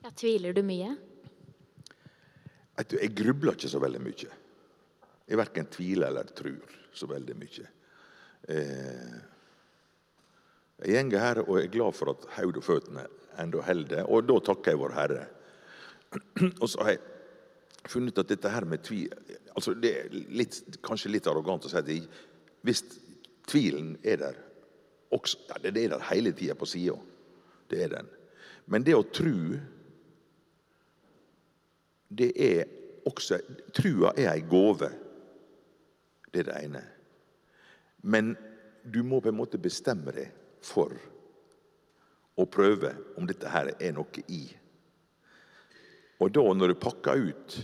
Ja, tviler du mye? Jeg grubler ikke så veldig mye. Jeg verken tviler eller tror så veldig mye. Eh, jeg går her og er glad for at hodet og føttene ennå holder, og da takker jeg Vår Herre. Og så har jeg funnet at dette her med tvil altså Det er litt, kanskje litt arrogant å si at hvis tvilen er der også, ja, Det er der hele tida på sida. Det er den. Men det å tru, det er også Trua er ei gåve. Det er det ene. Men du må på en måte bestemme deg for å prøve om dette her er noe i. Og da, når du pakker ut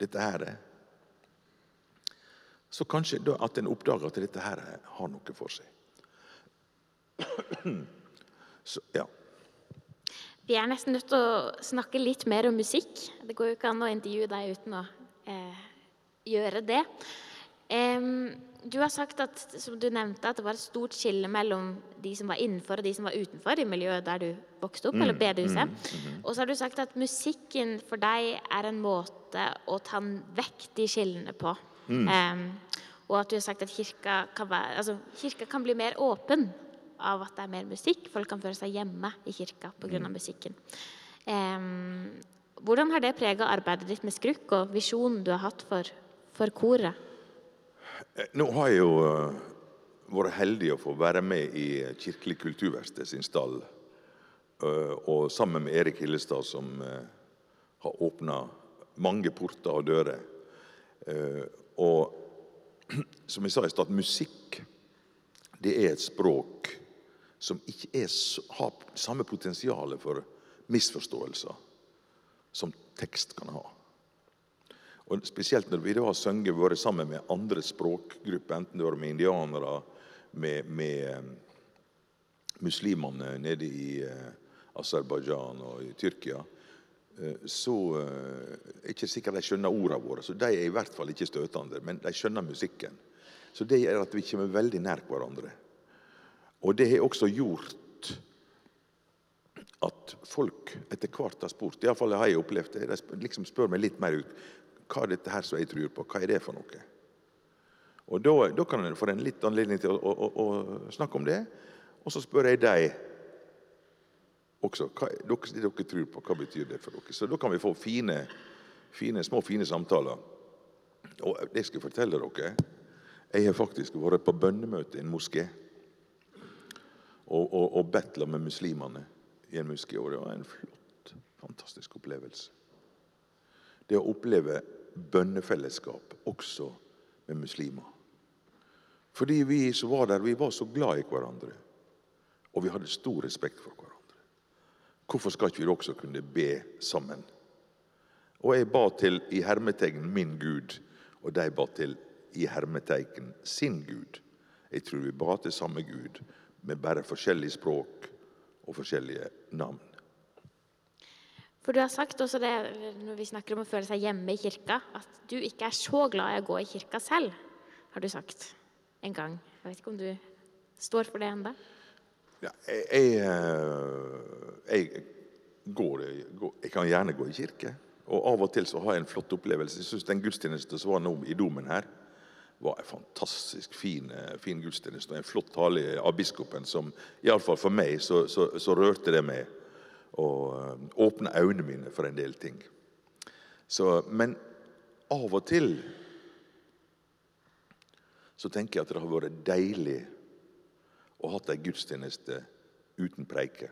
dette her, så kanskje at en oppdager at dette her har noe for seg. Så, ja. Vi er nesten nødt til å snakke litt mer om musikk. Det går jo ikke an å intervjue deg uten å eh, gjøre det. Em, du har sagt at, som du nevnte, at det var et stort skille mellom de som var innenfor og de som var utenfor i miljøet der du vokste opp, eller bedehuset. Og så har du sagt at musikken for deg er en måte å ta vekk de skillene på. Em, og at du har sagt at kirka kan, være, altså, kirka kan bli mer åpen av at det er mer musikk. Folk kan føle seg hjemme i kirka pga. av musikken. Um, hvordan har det prega arbeidet ditt med Skrukk og visjonen du har hatt for, for koret? Eh, Nå har jeg jo eh, vært heldig å få være med i Kirkelig kulturverksted sin stall. eh, Og sammen med Erik Hillestad, som har åpna mange porter og dører. Og som jeg sa i stad, musikk det er et språk som ikke er, har samme potensial for misforståelser som tekst kan ha. Og Spesielt når vi da har sunget vært sammen med andre språkgrupper, enten det var med indianere, med, med eh, muslimene nede i eh, Aserbajdsjan og i Tyrkia, eh, så er det ikke sikkert de skjønner ordene våre. Så de er i hvert fall ikke støtende, men de skjønner musikken. Så det gjør at vi kommer veldig nær hverandre. Og det har også gjort at folk etter hvert har spurt, iallfall har jeg opplevd det, de liksom spør meg litt mer ut hva er dette her som jeg tror på, hva er det for noe? Og Da, da kan en få en litt anledning til å, å, å, å snakke om det. Og så spør jeg deg også hva dere, det dere tror på, hva betyr det for dere? Så da kan vi få fine, fine, små fine samtaler. Og det skal jeg fortelle dere. Jeg har faktisk vært på bønnemøte i en moské og, og, og bedt med muslimene i en moské. Og det var en flott, fantastisk opplevelse. Det å oppleve bønnefellesskap også med muslimer. Fordi vi som var der, vi var så glad i hverandre. Og vi hadde stor respekt for hverandre. Hvorfor skal ikke vi også kunne be sammen? Og jeg ba til i hermetegn min Gud, og de ba til i hermetegn sin Gud. Jeg tror vi ba til samme Gud, med bare forskjellig språk og forskjellige navn. For du har sagt også det når vi snakker om å føle seg hjemme i kirka, at du ikke er så glad i å gå i kirka selv, har du sagt en gang. Jeg vet ikke om du står for det ennå? Ja, jeg, jeg, eh, jeg, går, går, jeg kan gjerne gå i kirke. Og av og til så har jeg en flott opplevelse. Jeg synes Den gudstjenesten som var nå i domen her, var en fantastisk fin, eh, fin gudstjeneste. Og en flott tale av biskopen som iallfall for meg så, så, så rørte det meg. Og eh, åpna øynene mine for en del ting. Så, men av og til så tenker jeg at det har vært deilig å ha ei gudstjeneste uten preike.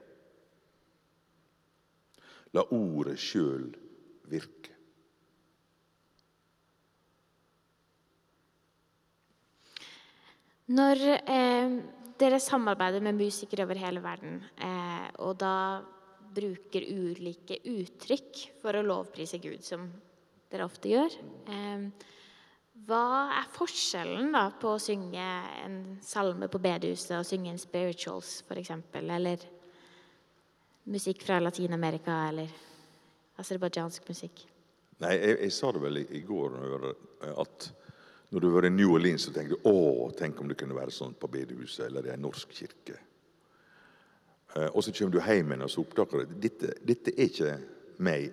La ordet sjøl virke. Når eh, dere samarbeider med musikere over hele verden, eh, og da bruker ulike uttrykk for å lovprise Gud, som dere ofte gjør eh, Hva er forskjellen da på å synge en salme på bedehuset og synge en spirituals, f.eks., eller musikk fra Latin-Amerika, eller aserbajdsjansk musikk? Nei, jeg, jeg sa det vel i, i går at når du var i New Orleans, så tenkte du å, tenk om det kunne være sånn på bedehuset eller i en norsk kirke. Eh, Og så kommer du hjem igjen og så oppdager du dette, dette er ikke meg.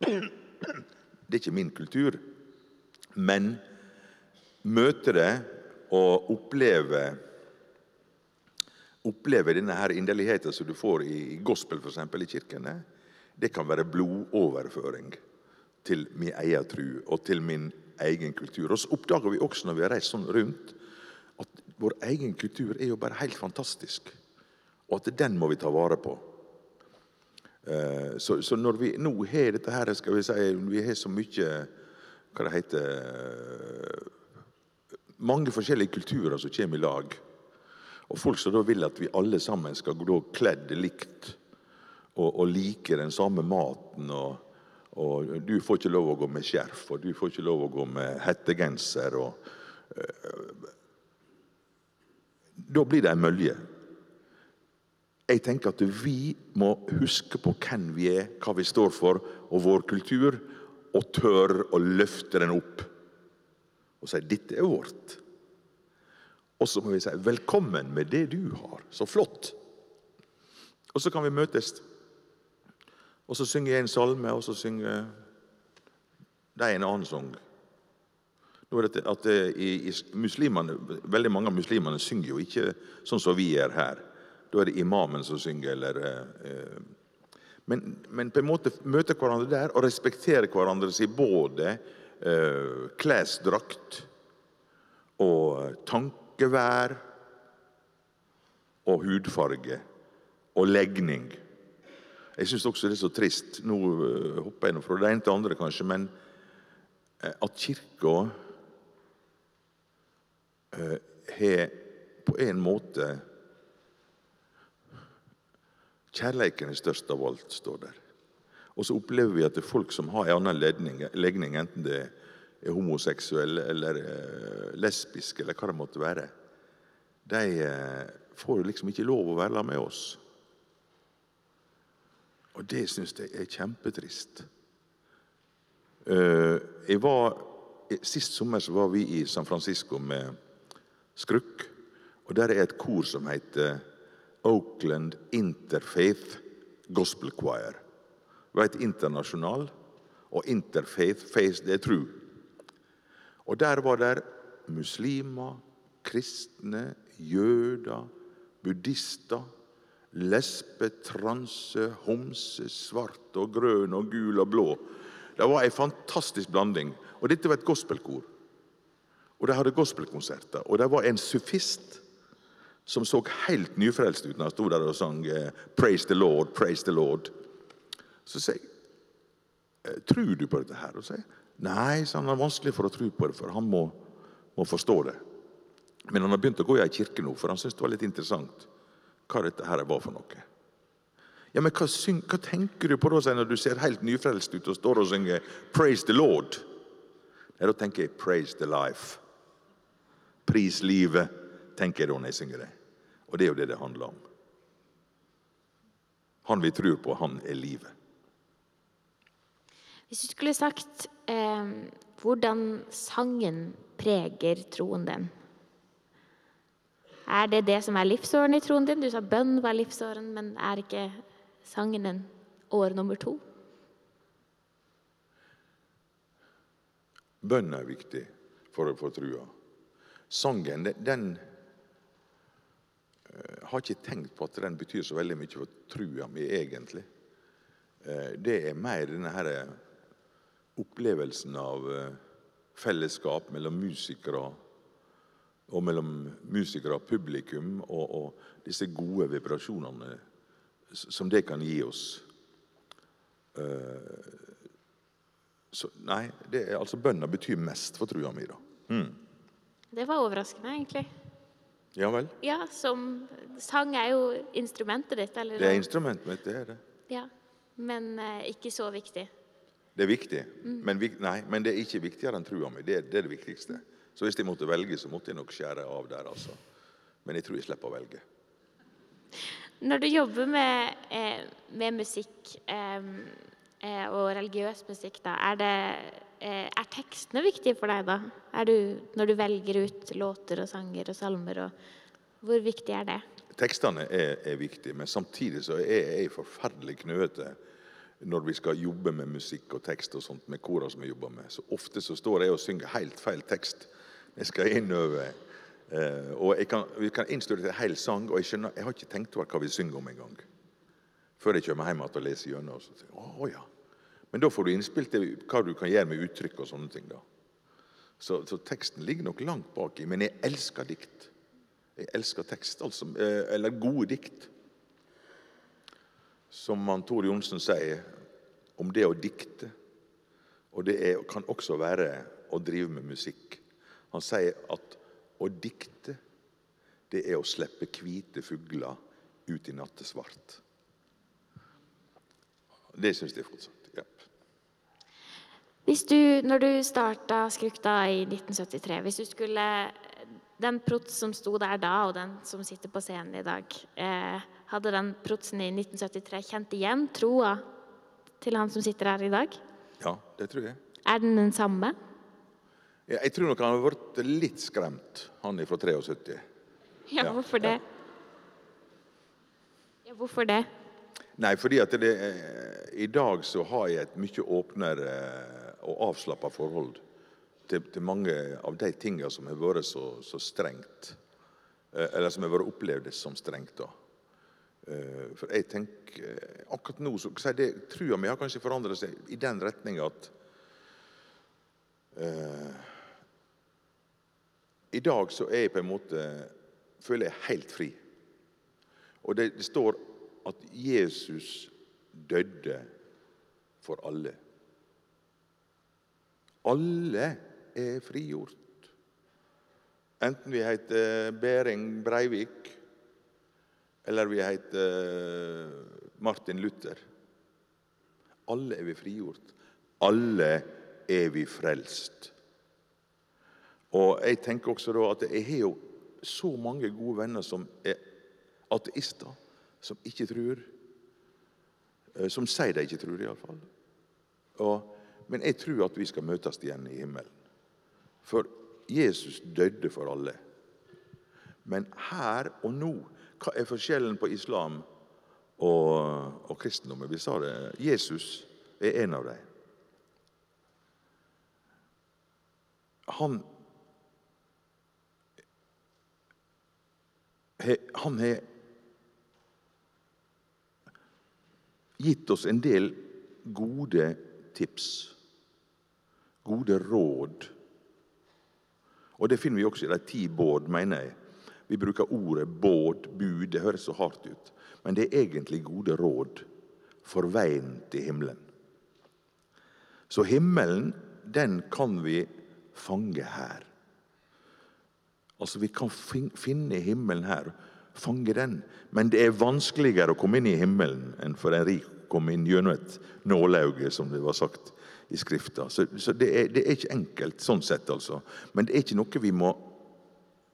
Det er ikke min kultur. Men møte det og oppleve oppleve denne her inderligheten som du får i gospel, eksempel, i kirkene, det kan være blodoverføring til min egen tro og til min egen kultur. Og så oppdager vi også når vi har reist sånn rundt, at vår egen kultur er jo bare helt fantastisk. Og at den må vi ta vare på. Eh, Så, så når vi nå har dette her, skal vi si, vi har så mye hva det heter Mange forskjellige kulturer som kommer i lag. Og folk som da vil at vi alle sammen skal gå kledd likt og, og like den samme maten og, Og du får ikke lov å gå med skjerf, og du får ikke lov å gå med hettegenser. og uh, Da blir det ei mølje. Jeg tenker at vi må huske på hvem vi er, hva vi står for, og vår kultur, og tørre å løfte den opp og si 'dette er vårt'. Og så må vi si 'velkommen med det du har'. Så flott. Og så kan vi møtes. Og så synger jeg en salme, og så synger de en annen sang. Nå er det at det, i, i muslimene, Veldig mange av muslimene synger jo ikke sånn som vi gjør her. Da er det imamen som synger, eller eh, men, men, på en måte møte hverandre der og respektere hverandre i både eh, klesdrakt og tankevær og hudfarge og legning. Jeg syns også det er så trist Nå uh, hopper jeg fra det ene til andre, kanskje, men uh, at Kirka uh, har på en måte Kjærleiken er størst av alt, står der. Og så opplever vi at det er folk som har en annen legning enten det er homoseksuelle eller lesbiske, eller hva det måtte være. De får liksom ikke lov å være med oss. Og det syns jeg er kjempetrist. Eh, jeg var, Sist sommer så var vi i San Francisco med Skrukk. Og Der er et kor som heter Oakland Interfaith Gospel Choir. Det var et internasjonal, og interfaith, faith, det er true. Og der var det muslimer, kristne, jøder, buddhister Lesbe, transe, homse, svart og grønn og gul og blå. Det var ei fantastisk blanding. Og dette var et gospelkor. Og de hadde gospelkonserter. Og det var en sufist som så helt nyfrelst ut når han sto der og sang eh, 'Praise the Lord, praise the Lord'. Så sier jeg eh, Tror du på dette her? Og sier Nei, så han er vanskelig for å tro på det, for han må, må forstå det. Men han har begynt å gå i ei kirke nå, for han syntes det var litt interessant hva dette her var for noe. Ja, men hva, syng, hva tenker du på da når du ser helt nyfrelst ut og står og synger 'Praise the Lord'? Ja, da tenker jeg 'Praise the life'. Pris livet, tenker jeg da når jeg synger det. Og det er jo det det handler om. Han vi tror på, han er livet. Hvis du skulle sagt eh, hvordan sangen preger troen din, er det det som er livsåren i troen din? Du sa bønn var livsåren, men er ikke sangen en år nummer to? Bønn er viktig for, å få trua. Sangen, den, den uh, har ikke tenkt på at den betyr så veldig mye for trua mi, egentlig. Uh, det er mer denne her opplevelsen av uh, fellesskap mellom musikere og mellom musikere og publikum, og, og, disse gode vibrasjonene som det kan gi oss. Uh, så, nei, det er, altså bønna betyr mest for trua mi, da. Mm. Det var overraskende, egentlig. Ja vel? Ja, som Sang er jo instrumentet ditt. Eller? Det er instrumentet mitt, det er det. Ja, Men uh, ikke så viktig. Det er viktig, mm. men, nei, men det er ikke viktigere enn trua mi. Det, det er det viktigste. Så hvis jeg måtte velge, så måtte jeg nok skjære av der, altså. Men jeg tror jeg slipper å velge. Når du jobber med, eh, med musikk eh, eh, og religiøs musikk, da, er, det, eh, er tekstene viktige for deg da? Du, når du velger ut låter og sanger og salmer, og, hvor viktig er det? Tekstene er, er viktige, men samtidig så er jeg forferdelig knøete når vi skal jobbe med musikk og tekst og sånt med kora som jeg jobber med. Så ofte så står jeg og synger helt feil tekst jeg skal innover. Og jeg kan, Vi kan innstudere en hel sang, og jeg, skjønner, jeg har ikke tenkt over hva vi synger om engang. Før jeg kommer hjem og leser gjennom. Så tenker, å, ja. Men da får du innspill til hva du kan gjøre med uttrykk og sånne ting. da. Så, så teksten ligger nok langt baki. Men jeg elsker dikt. Jeg elsker tekst, altså. Uh, eller gode dikt. Som man Tor Johnsen sier om det å dikte. Og det er, kan også være å drive med musikk. Han sier at å dikte, det er å slippe hvite fugler ut i nattesvart. Det syns jeg fortsatt. Ja. Hvis du, når du starta Skrukta i 1973, hvis du skulle Den prots som sto der da, og den som sitter på scenen i dag, eh, hadde den protsen i 1973 kjent igjen troa til han som sitter her i dag? Ja, det tror jeg. Er den den samme? Jeg tror nok han har vært litt skremt, han fra 73. Ja, hvorfor det? Ja, hvorfor det? Nei, fordi at det, eh, i dag så har jeg et mye åpnere eh, og avslappa forhold til, til mange av de tinga som har vært så, så strengt. Eh, Eller som har vært opplevd som strengt. da. Eh, For jeg tenker Akkurat nå så så er det, trua mi har kanskje forandret seg i den retning at eh, I dag så er jeg på en måte føler jeg helt fri. Og det, det står at Jesus døde for alle. Alle er frigjort. Enten vi heter Behring Breivik, eller vi heter Martin Luther. Alle er vi frigjort. Alle er vi frelst. Og jeg tenker også da at jeg har jo så mange gode venner som er ateister, som ikke tror. eh, Som sier de ikke tror, iallfall. Men jeg tror at vi skal møtes igjen i himmelen. For Jesus døde for alle. Men her og nå, hva er forskjellen på islam og, og kristendommen? Vi sa det. Jesus er en av dem. Han Han har gitt oss en del gode tips. Gode råd. Og det finner vi også i de ti båd, mener jeg. Vi bruker ordet båd, bud. Det høres så hardt ut. Men det er egentlig gode råd for veien til himmelen. Så himmelen, den kan vi fange her. Altså, Vi kan finne himmelen her, fange den. Men det er vanskeligere å komme inn i himmelen enn for en rik å komme inn gjennom et nålauge, som det var sagt i Skrifta. Så, så det, er, det er ikke enkelt sånn sett, altså. Men det er ikke noe vi må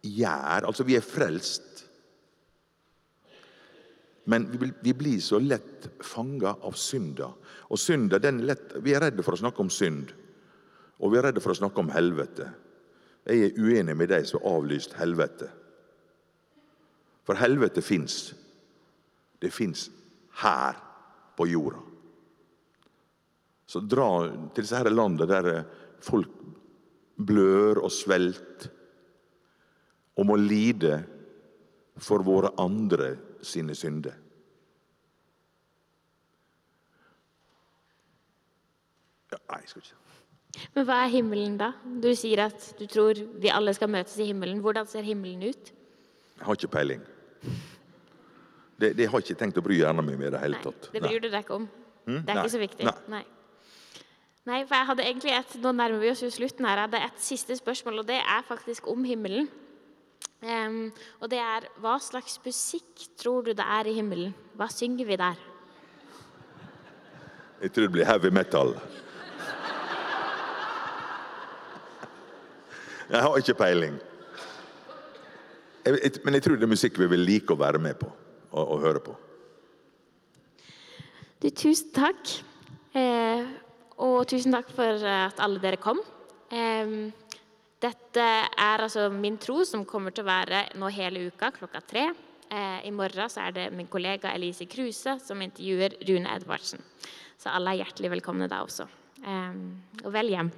gjøre. Altså, vi er frelst. Men vi, vi blir så lett fanga av synda. Og synda, den er lett Vi er redde for å snakke om synd. Og vi er redde for å snakke om helvete. Jeg er uenig med de som har avlyst helvete. For helvete fins. Det fins her på jorda. Så dra til disse her landene der folk blør og svelter og må lide for våre andre sine synder. Ja, nei, jeg skal ikke Men hva er himmelen, da? Du sier at du tror vi alle skal møtes i himmelen. Hvordan ser himmelen ut? Jeg har ikke peiling. Det, det har jeg ikke tenkt å bry hjernen min med i det hele Nei, tatt. det bryr du deg ikke om. Det er Nei. ikke så viktig. Nei. Nei, for jeg hadde egentlig et, Nå nærmer vi oss jo slutten her. Jeg hadde et siste spørsmål, og det er faktisk om himmelen. Um, og det er hva slags musikk tror du det er i himmelen? Hva synger vi der? Jeg tror det blir heavy metal. Jeg har ikke peiling. Men jeg tror det er musikk vi vil like å være med på og, og høre på. Du, tusen takk. Eh, og tusen takk for at alle dere kom. Eh, dette er altså min tro som kommer til å være nå hele uka klokka tre. Eh, I morgen så er det min kollega Elise Kruse som intervjuer Rune Edvardsen. Så alle er hjertelig velkomne da også. Og vel hjem.